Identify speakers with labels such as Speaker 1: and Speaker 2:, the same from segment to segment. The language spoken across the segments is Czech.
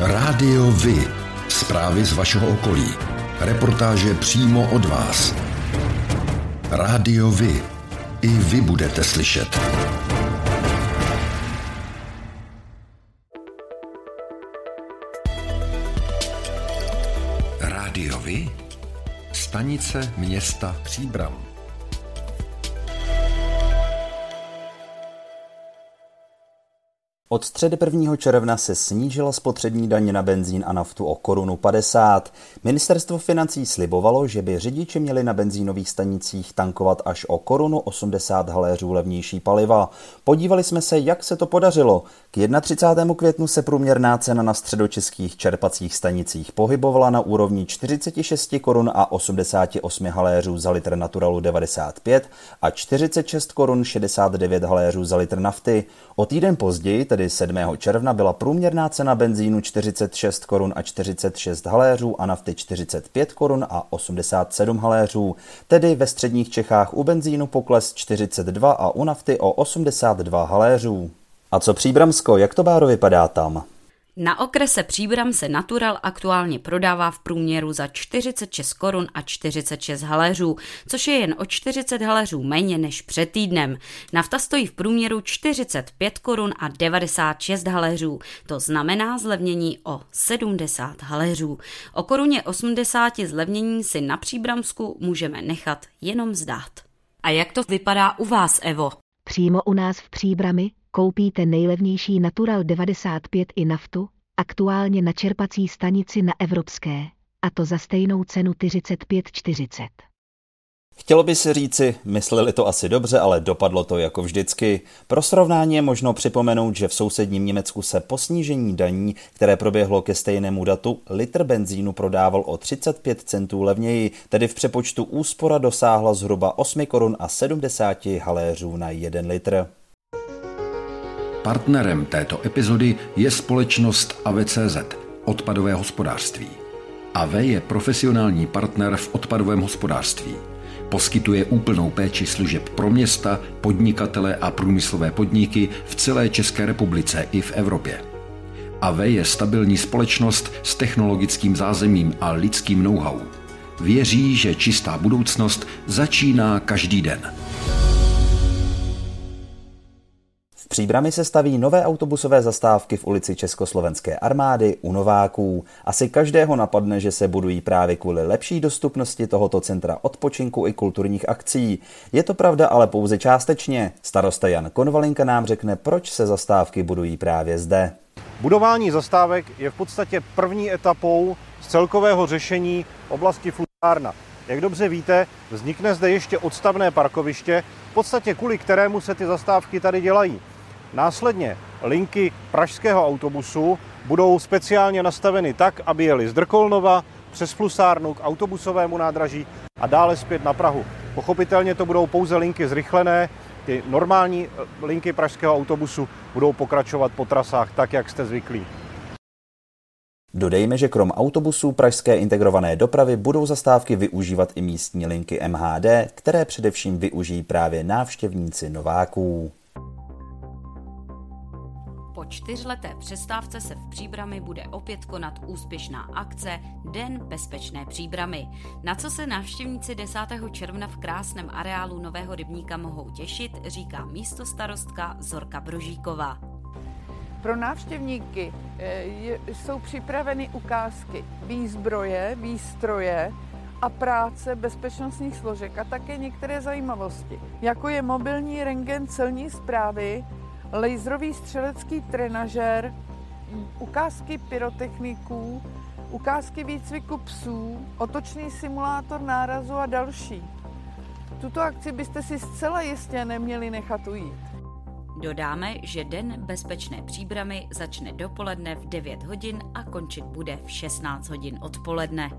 Speaker 1: Rádio Vy. Zprávy z vašeho okolí. Reportáže přímo od vás. Rádio Vy. I vy budete slyšet. Rádio Vy. Stanice města Příbram.
Speaker 2: Od středy 1. června se snížila spotřební daně na benzín a naftu o korunu 50. Ministerstvo financí slibovalo, že by řidiči měli na benzínových stanicích tankovat až o korunu 80 haléřů levnější paliva. Podívali jsme se, jak se to podařilo. K 31. květnu se průměrná cena na středočeských čerpacích stanicích pohybovala na úrovni 46 korun a 88 haléřů za litr Naturalu 95 a 46 korun 69 haléřů za litr nafty. O týden později, tedy 7. června, byla průměrná cena benzínu 46 korun a 46 haléřů a nafty 45 korun a 87 haléřů. Tedy ve středních Čechách u benzínu pokles 42 a u nafty o 82 haléřů. A co Příbramsko, jak to báro vypadá tam?
Speaker 3: Na okrese Příbram se Natural aktuálně prodává v průměru za 46 korun a 46 haléřů, což je jen o 40 haléřů méně než před týdnem. Nafta stojí v průměru 45 korun a 96 haléřů, to znamená zlevnění o 70 haléřů. O koruně 80 zlevnění si na Příbramsku můžeme nechat jenom zdát. A jak to vypadá u vás, Evo?
Speaker 4: Přímo u nás v Příbrami koupíte nejlevnější Natural 95 i naftu, aktuálně na čerpací stanici na Evropské, a to za stejnou cenu 45,40.
Speaker 2: Chtělo by se říci, mysleli to asi dobře, ale dopadlo to jako vždycky. Pro srovnání je možno připomenout, že v sousedním Německu se po snížení daní, které proběhlo ke stejnému datu, litr benzínu prodával o 35 centů levněji, tedy v přepočtu úspora dosáhla zhruba 8 korun a 70 haléřů na 1 litr.
Speaker 1: Partnerem této epizody je společnost AVCZ, odpadové hospodářství. AV je profesionální partner v odpadovém hospodářství. Poskytuje úplnou péči služeb pro města, podnikatele a průmyslové podniky v celé České republice i v Evropě. AV je stabilní společnost s technologickým zázemím a lidským know-how. Věří, že čistá budoucnost začíná každý den.
Speaker 2: V Příbrami se staví nové autobusové zastávky v ulici Československé armády u Nováků. Asi každého napadne, že se budují právě kvůli lepší dostupnosti tohoto centra odpočinku i kulturních akcí. Je to pravda, ale pouze částečně. Starosta Jan Konvalinka nám řekne, proč se zastávky budují právě zde.
Speaker 5: Budování zastávek je v podstatě první etapou z celkového řešení oblasti futárna. Jak dobře víte, vznikne zde ještě odstavné parkoviště, v podstatě kvůli kterému se ty zastávky tady dělají. Následně linky pražského autobusu budou speciálně nastaveny tak, aby jeli z Drkolnova přes Flusárnu k autobusovému nádraží a dále zpět na Prahu. Pochopitelně to budou pouze linky zrychlené, ty normální eh, linky pražského autobusu budou pokračovat po trasách tak, jak jste zvyklí.
Speaker 2: Dodejme, že krom autobusů pražské integrované dopravy budou zastávky využívat i místní linky MHD, které především využijí právě návštěvníci Nováků
Speaker 3: čtyřleté přestávce se v Příbrami bude opět konat úspěšná akce Den bezpečné Příbramy. Na co se návštěvníci 10. června v krásném areálu Nového rybníka mohou těšit, říká místo starostka Zorka Brožíková.
Speaker 6: Pro návštěvníky eh, jsou připraveny ukázky výzbroje, výstroje, a práce bezpečnostních složek a také některé zajímavosti, jako je mobilní rengen celní zprávy, laserový střelecký trenažer, ukázky pyrotechniků, ukázky výcviku psů, otočný simulátor nárazu a další. Tuto akci byste si zcela jistě neměli nechat ujít.
Speaker 3: Dodáme, že Den bezpečné příbramy začne dopoledne v 9 hodin a končit bude v 16 hodin odpoledne.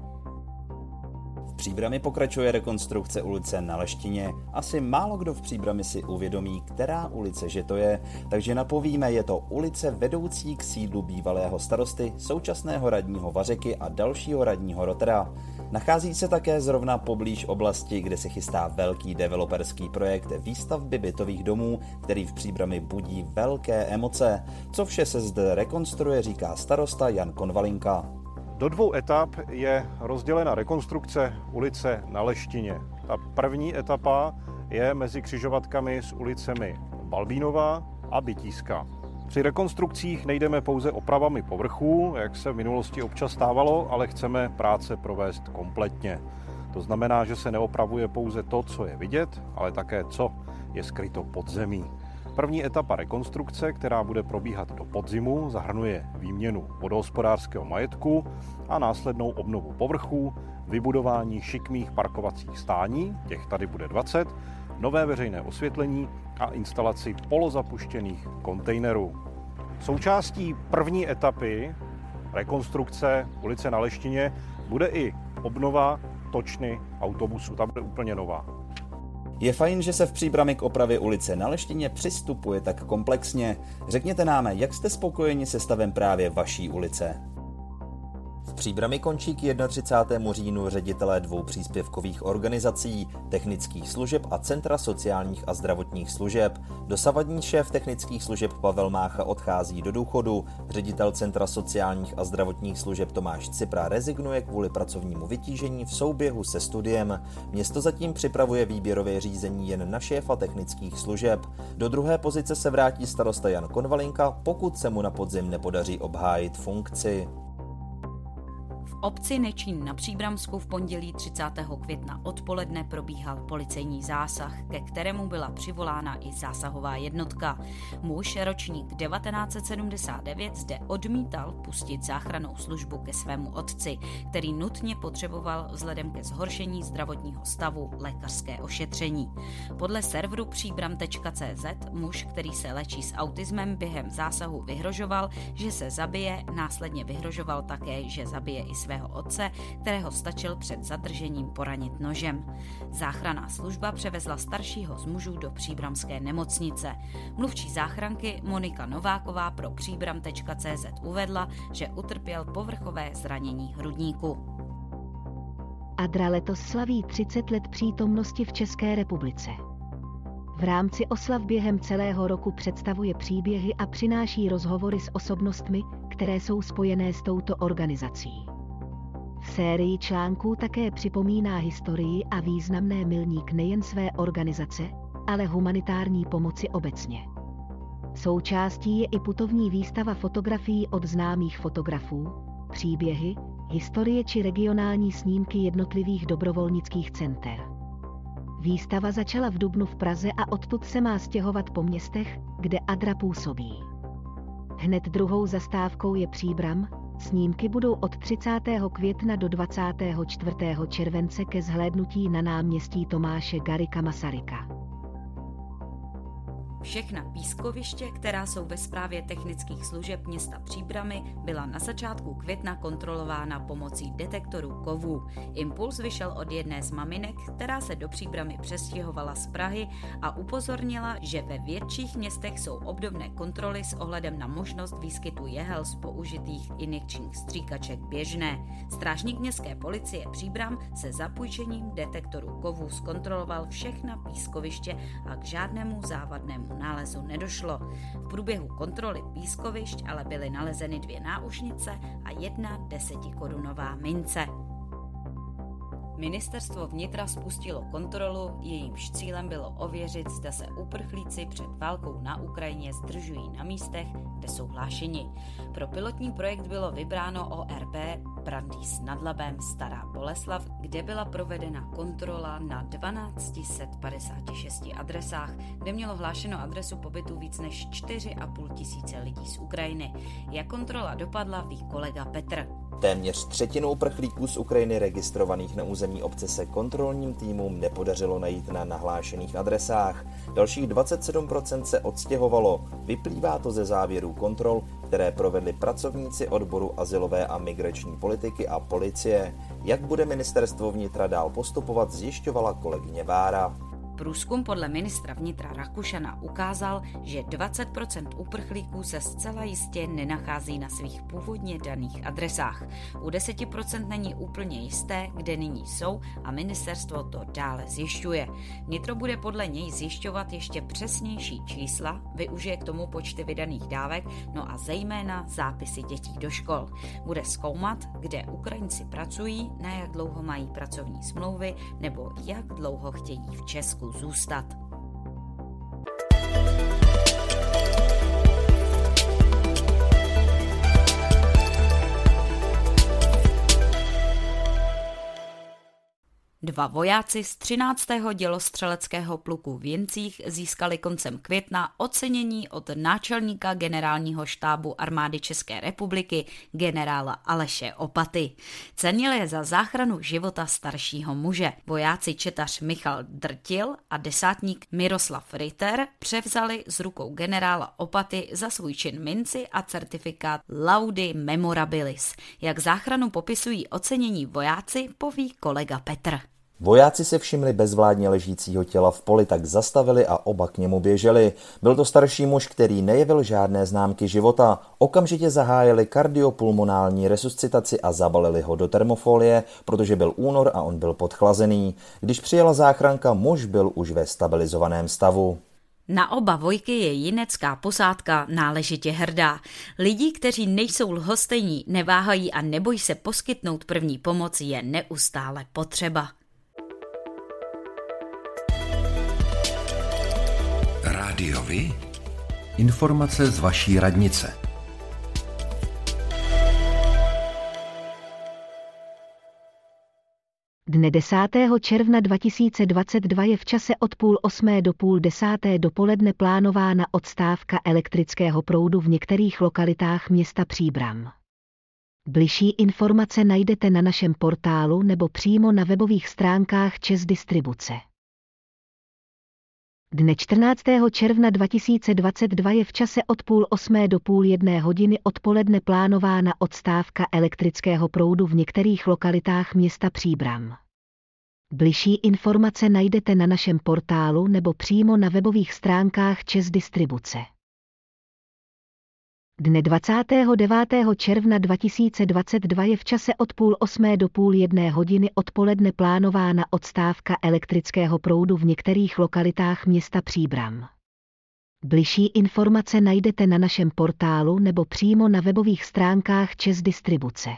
Speaker 2: Příbrami pokračuje rekonstrukce ulice na Leštině. Asi málo kdo v Příbrami si uvědomí, která ulice že to je, takže napovíme, je to ulice vedoucí k sídlu bývalého starosty, současného radního Vařeky a dalšího radního Rotera. Nachází se také zrovna poblíž oblasti, kde se chystá velký developerský projekt výstavby bytových domů, který v Příbrami budí velké emoce. Co vše se zde rekonstruuje, říká starosta Jan Konvalinka.
Speaker 5: Do dvou etap je rozdělena rekonstrukce ulice na Leštině. Ta první etapa je mezi křižovatkami s ulicemi Balbínová a Bytíska. Při rekonstrukcích nejdeme pouze opravami povrchů, jak se v minulosti občas stávalo, ale chceme práce provést kompletně. To znamená, že se neopravuje pouze to, co je vidět, ale také co je skryto pod zemí. První etapa rekonstrukce, která bude probíhat do podzimu, zahrnuje výměnu vodohospodářského majetku a následnou obnovu povrchů, vybudování šikmých parkovacích stání, těch tady bude 20, nové veřejné osvětlení a instalaci polozapuštěných kontejnerů. Součástí první etapy rekonstrukce ulice na Leštině bude i obnova točny autobusu. Ta bude úplně nová.
Speaker 2: Je fajn, že se v příbrami k opravě ulice na Leštině přistupuje tak komplexně. Řekněte nám, jak jste spokojeni se stavem právě vaší ulice? V příbrami končí k 31. říjnu ředitelé dvou příspěvkových organizací, technických služeb a Centra sociálních a zdravotních služeb. Dosavadní šéf technických služeb Pavel Mácha odchází do důchodu, ředitel Centra sociálních a zdravotních služeb Tomáš Cipra rezignuje kvůli pracovnímu vytížení v souběhu se studiem. Město zatím připravuje výběrové řízení jen na šéfa technických služeb. Do druhé pozice se vrátí starosta Jan Konvalinka, pokud se mu na podzim nepodaří obhájit funkci
Speaker 3: obci Nečín na Příbramsku v pondělí 30. května odpoledne probíhal policejní zásah, ke kterému byla přivolána i zásahová jednotka. Muž ročník 1979 zde odmítal pustit záchranou službu ke svému otci, který nutně potřeboval vzhledem ke zhoršení zdravotního stavu lékařské ošetření. Podle serveru příbram.cz muž, který se léčí s autismem, během zásahu vyhrožoval, že se zabije, následně vyhrožoval také, že zabije i svého otce, kterého stačil před zadržením poranit nožem. Záchranná služba převezla staršího z mužů do příbramské nemocnice. Mluvčí záchranky Monika Nováková pro příbram.cz uvedla, že utrpěl povrchové zranění hrudníku.
Speaker 4: Adra letos slaví 30 let přítomnosti v České republice. V rámci oslav během celého roku představuje příběhy a přináší rozhovory s osobnostmi, které jsou spojené s touto organizací sérii článků také připomíná historii a významné milník nejen své organizace, ale humanitární pomoci obecně. Součástí je i putovní výstava fotografií od známých fotografů, příběhy, historie či regionální snímky jednotlivých dobrovolnických center. Výstava začala v Dubnu v Praze a odtud se má stěhovat po městech, kde Adra působí. Hned druhou zastávkou je Příbram, Snímky budou od 30. května do 24. července ke zhlédnutí na náměstí Tomáše Garika Masaryka.
Speaker 3: Všechna pískoviště, která jsou ve správě technických služeb města Příbramy, byla na začátku května kontrolována pomocí detektorů kovů. Impuls vyšel od jedné z maminek, která se do Příbramy přestěhovala z Prahy a upozornila, že ve větších městech jsou obdobné kontroly s ohledem na možnost výskytu jehel z použitých injekčních stříkaček běžné. Strážník městské policie Příbram se zapůjčením detektorů kovů zkontroloval všechna pískoviště a k žádnému závadnému nálezu nedošlo. V průběhu kontroly pískovišť ale byly nalezeny dvě náušnice a jedna desetikorunová mince. Ministerstvo vnitra spustilo kontrolu, jejímž cílem bylo ověřit, zda se uprchlíci před válkou na Ukrajině zdržují na místech, kde jsou hlášeni. Pro pilotní projekt bylo vybráno ORP Brandýs nad Labem Stará Boleslav, kde byla provedena kontrola na 1256 adresách, kde mělo hlášeno adresu pobytu víc než 4,5 tisíce lidí z Ukrajiny. Jak kontrola dopadla, ví kolega Petr.
Speaker 2: Téměř třetinu uprchlíků z Ukrajiny registrovaných na území obce se kontrolním týmům nepodařilo najít na nahlášených adresách. Dalších 27% se odstěhovalo. Vyplývá to ze závěrů kontrol, které provedli pracovníci odboru asilové a migrační politiky a policie. Jak bude ministerstvo vnitra dál postupovat, zjišťovala kolegyně Vára.
Speaker 3: Průzkum podle ministra vnitra Rakušana ukázal, že 20% uprchlíků se zcela jistě nenachází na svých původně daných adresách. U 10% není úplně jisté, kde nyní jsou a ministerstvo to dále zjišťuje. Vnitro bude podle něj zjišťovat ještě přesnější čísla, využije k tomu počty vydaných dávek, no a zejména zápisy dětí do škol. Bude zkoumat, kde Ukrajinci pracují, na jak dlouho mají pracovní smlouvy nebo jak dlouho chtějí v Česku zůstat. Dva vojáci z 13. dělostřeleckého pluku v Jencích získali koncem května ocenění od náčelníka generálního štábu armády České republiky generála Aleše Opaty. Cenil je za záchranu života staršího muže. Vojáci četař Michal Drtil a desátník Miroslav Ritter převzali z rukou generála Opaty za svůj čin minci a certifikát Laudi Memorabilis. Jak záchranu popisují ocenění vojáci, poví kolega Petr.
Speaker 2: Vojáci se všimli bezvládně ležícího těla v poli, tak zastavili a oba k němu běželi. Byl to starší muž, který nejevil žádné známky života. Okamžitě zahájili kardiopulmonální resuscitaci a zabalili ho do termofolie, protože byl únor a on byl podchlazený. Když přijela záchranka, muž byl už ve stabilizovaném stavu.
Speaker 3: Na oba vojky je jinecká posádka náležitě hrdá. Lidí, kteří nejsou lhostejní, neváhají a nebojí se poskytnout první pomoc, je neustále potřeba.
Speaker 1: Rádiovi? Informace z vaší radnice.
Speaker 4: Dne 10. června 2022 je v čase od půl osmé do půl desáté dopoledne plánována odstávka elektrického proudu v některých lokalitách města Příbram. Bližší informace najdete na našem portálu nebo přímo na webových stránkách Čes Distribuce. Dne 14. června 2022 je v čase od půl osmé do půl jedné hodiny odpoledne plánována odstávka elektrického proudu v některých lokalitách města Příbram. Bližší informace najdete na našem portálu nebo přímo na webových stránkách Čes Distribuce. Dne 29. června 2022 je v čase od půl osmé do půl jedné hodiny odpoledne plánována odstávka elektrického proudu v některých lokalitách města Příbram. Bližší informace najdete na našem portálu nebo přímo na webových stránkách Čes Distribuce.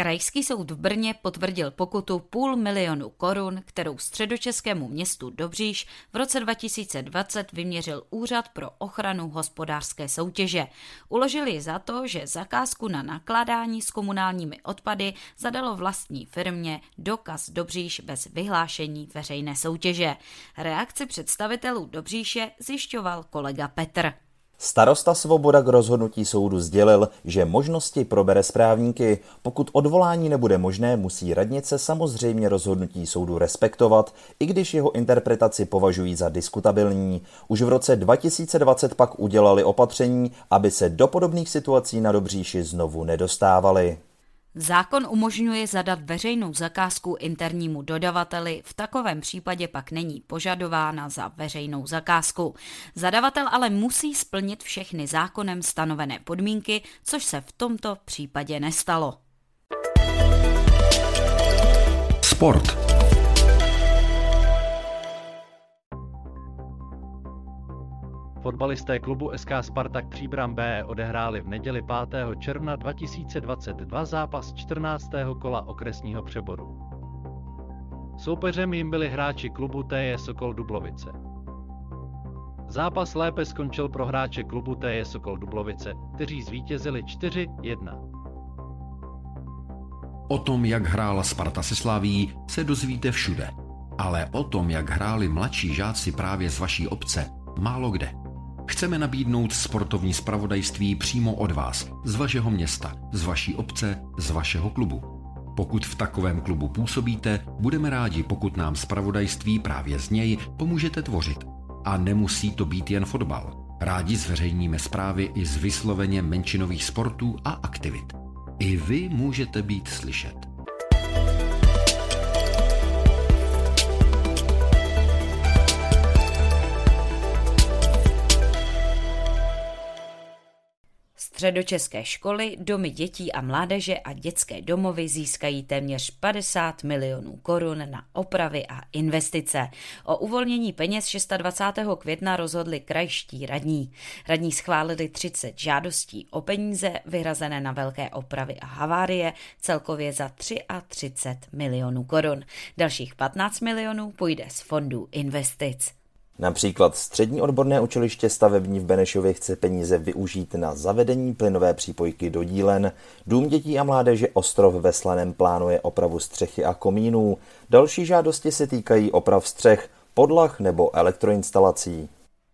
Speaker 3: Krajský soud v Brně potvrdil pokutu půl milionu korun, kterou středočeskému městu Dobříš v roce 2020 vyměřil Úřad pro ochranu hospodářské soutěže. Uložili za to, že zakázku na nakládání s komunálními odpady zadalo vlastní firmě Dokaz Dobříš bez vyhlášení veřejné soutěže. Reakci představitelů Dobříše zjišťoval kolega Petr.
Speaker 2: Starosta Svoboda k rozhodnutí soudu sdělil, že možnosti probere správníky. Pokud odvolání nebude možné, musí radnice samozřejmě rozhodnutí soudu respektovat, i když jeho interpretaci považují za diskutabilní. Už v roce 2020 pak udělali opatření, aby se do podobných situací na Dobříši znovu nedostávali.
Speaker 3: Zákon umožňuje zadat veřejnou zakázku internímu dodavateli, v takovém případě pak není požadována za veřejnou zakázku. Zadavatel ale musí splnit všechny zákonem stanovené podmínky, což se v tomto případě nestalo.
Speaker 1: Sport.
Speaker 7: Fotbalisté klubu SK Spartak Příbram B odehráli v neděli 5. června 2022 zápas 14. kola okresního přeboru. Soupeřem jim byli hráči klubu TJ Sokol Dublovice. Zápas lépe skončil pro hráče klubu TJ Sokol Dublovice, kteří zvítězili 4-1.
Speaker 1: O tom, jak hrála Sparta se Slaví, se dozvíte všude. Ale o tom, jak hráli mladší žáci právě z vaší obce, málo kde. Chceme nabídnout sportovní spravodajství přímo od vás, z vašeho města, z vaší obce, z vašeho klubu. Pokud v takovém klubu působíte, budeme rádi, pokud nám spravodajství právě z něj pomůžete tvořit. A nemusí to být jen fotbal. Rádi zveřejníme zprávy i z vysloveně menšinových sportů a aktivit. I vy můžete být slyšet.
Speaker 3: Středočeské školy, domy dětí a mládeže a dětské domovy získají téměř 50 milionů korun na opravy a investice. O uvolnění peněz 26. května rozhodli krajští radní. Radní schválili 30 žádostí o peníze vyhrazené na velké opravy a havárie, celkově za 33 milionů korun. Dalších 15 milionů půjde z fondů investic.
Speaker 2: Například střední odborné učiliště stavební v Benešově chce peníze využít na zavedení plynové přípojky do dílen. Dům dětí a mládeže Ostrov ve Slaném plánuje opravu střechy a komínů. Další žádosti se týkají oprav střech, podlah nebo elektroinstalací.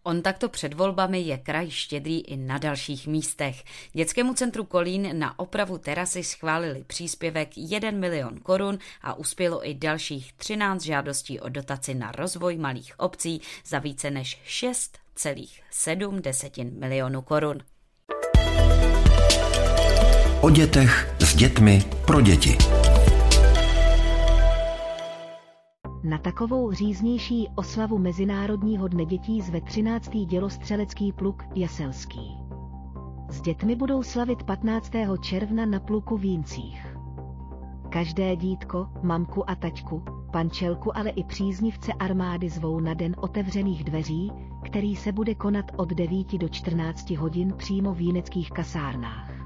Speaker 3: On takto před volbami je kraj štědrý i na dalších místech. Dětskému centru Kolín na opravu terasy schválili příspěvek 1 milion korun a uspělo i dalších 13 žádostí o dotaci na rozvoj malých obcí za více než 6,7 milionů korun.
Speaker 1: O dětech s dětmi pro děti.
Speaker 4: Na takovou říznější oslavu Mezinárodního dne dětí zve 13. dělostřelecký pluk Jaselský. S dětmi budou slavit 15. června na pluku v Jíncích. Každé dítko, mamku a taťku, pančelku, ale i příznivce armády zvou na den otevřených dveří, který se bude konat od 9 do 14 hodin přímo v jíneckých kasárnách.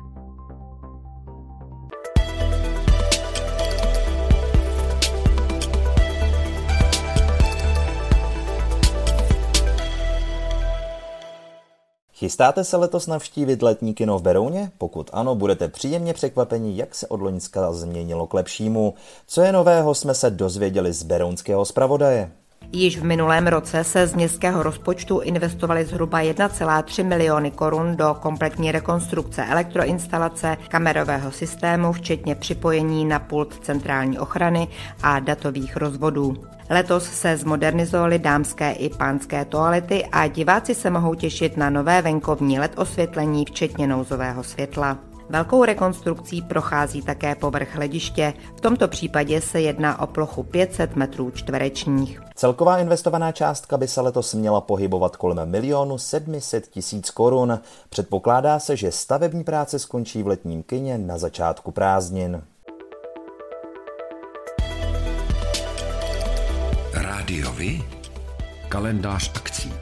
Speaker 2: Chystáte se letos navštívit letní kino v Berouně? Pokud ano, budete příjemně překvapeni, jak se od Loňska změnilo k lepšímu. Co je nového, jsme se dozvěděli z berounského zpravodaje.
Speaker 8: Již v minulém roce se z městského rozpočtu investovali zhruba 1,3 miliony korun do kompletní rekonstrukce elektroinstalace, kamerového systému, včetně připojení na pult centrální ochrany a datových rozvodů. Letos se zmodernizovali dámské i pánské toalety a diváci se mohou těšit na nové venkovní LED osvětlení, včetně nouzového světla. Velkou rekonstrukcí prochází také povrch hlediště. V tomto případě se jedná o plochu 500 metrů čtverečních.
Speaker 2: Celková investovaná částka by se letos měla pohybovat kolem milionu 700 tisíc korun. Předpokládá se, že stavební práce skončí v letním kině na začátku prázdnin.
Speaker 1: Rádiovi? Kalendář akcí.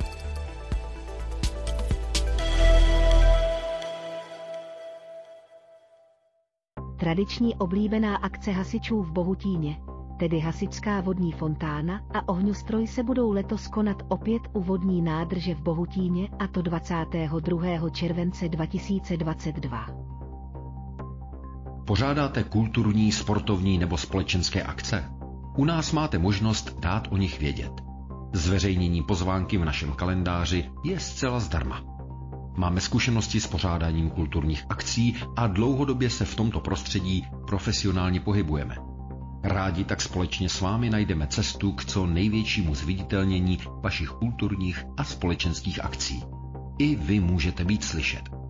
Speaker 4: Tradiční oblíbená akce hasičů v Bohutíně, tedy hasičská vodní fontána a ohňostroj se budou letos konat opět u vodní nádrže v Bohutíně a to 22. července 2022.
Speaker 1: Pořádáte kulturní, sportovní nebo společenské akce? U nás máte možnost dát o nich vědět. Zveřejnění pozvánky v našem kalendáři je zcela zdarma. Máme zkušenosti s pořádáním kulturních akcí a dlouhodobě se v tomto prostředí profesionálně pohybujeme. Rádi tak společně s vámi najdeme cestu k co největšímu zviditelnění vašich kulturních a společenských akcí. I vy můžete být slyšet.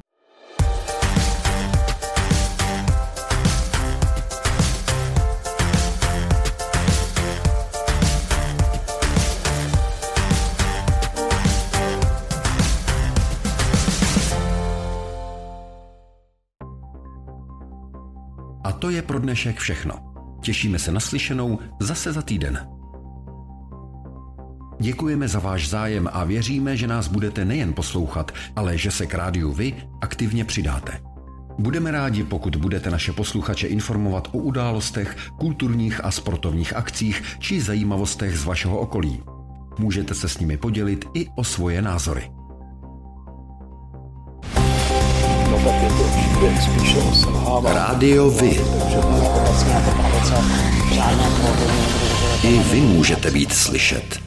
Speaker 1: To je pro dnešek všechno. Těšíme se na slyšenou zase za týden. Děkujeme za váš zájem a věříme, že nás budete nejen poslouchat, ale že se k rádiu vy aktivně přidáte. Budeme rádi, pokud budete naše posluchače informovat o událostech, kulturních a sportovních akcích či zajímavostech z vašeho okolí. Můžete se s nimi podělit i o svoje názory. Rádio Vy.
Speaker 9: Takže
Speaker 1: I vy můžete být slyšet.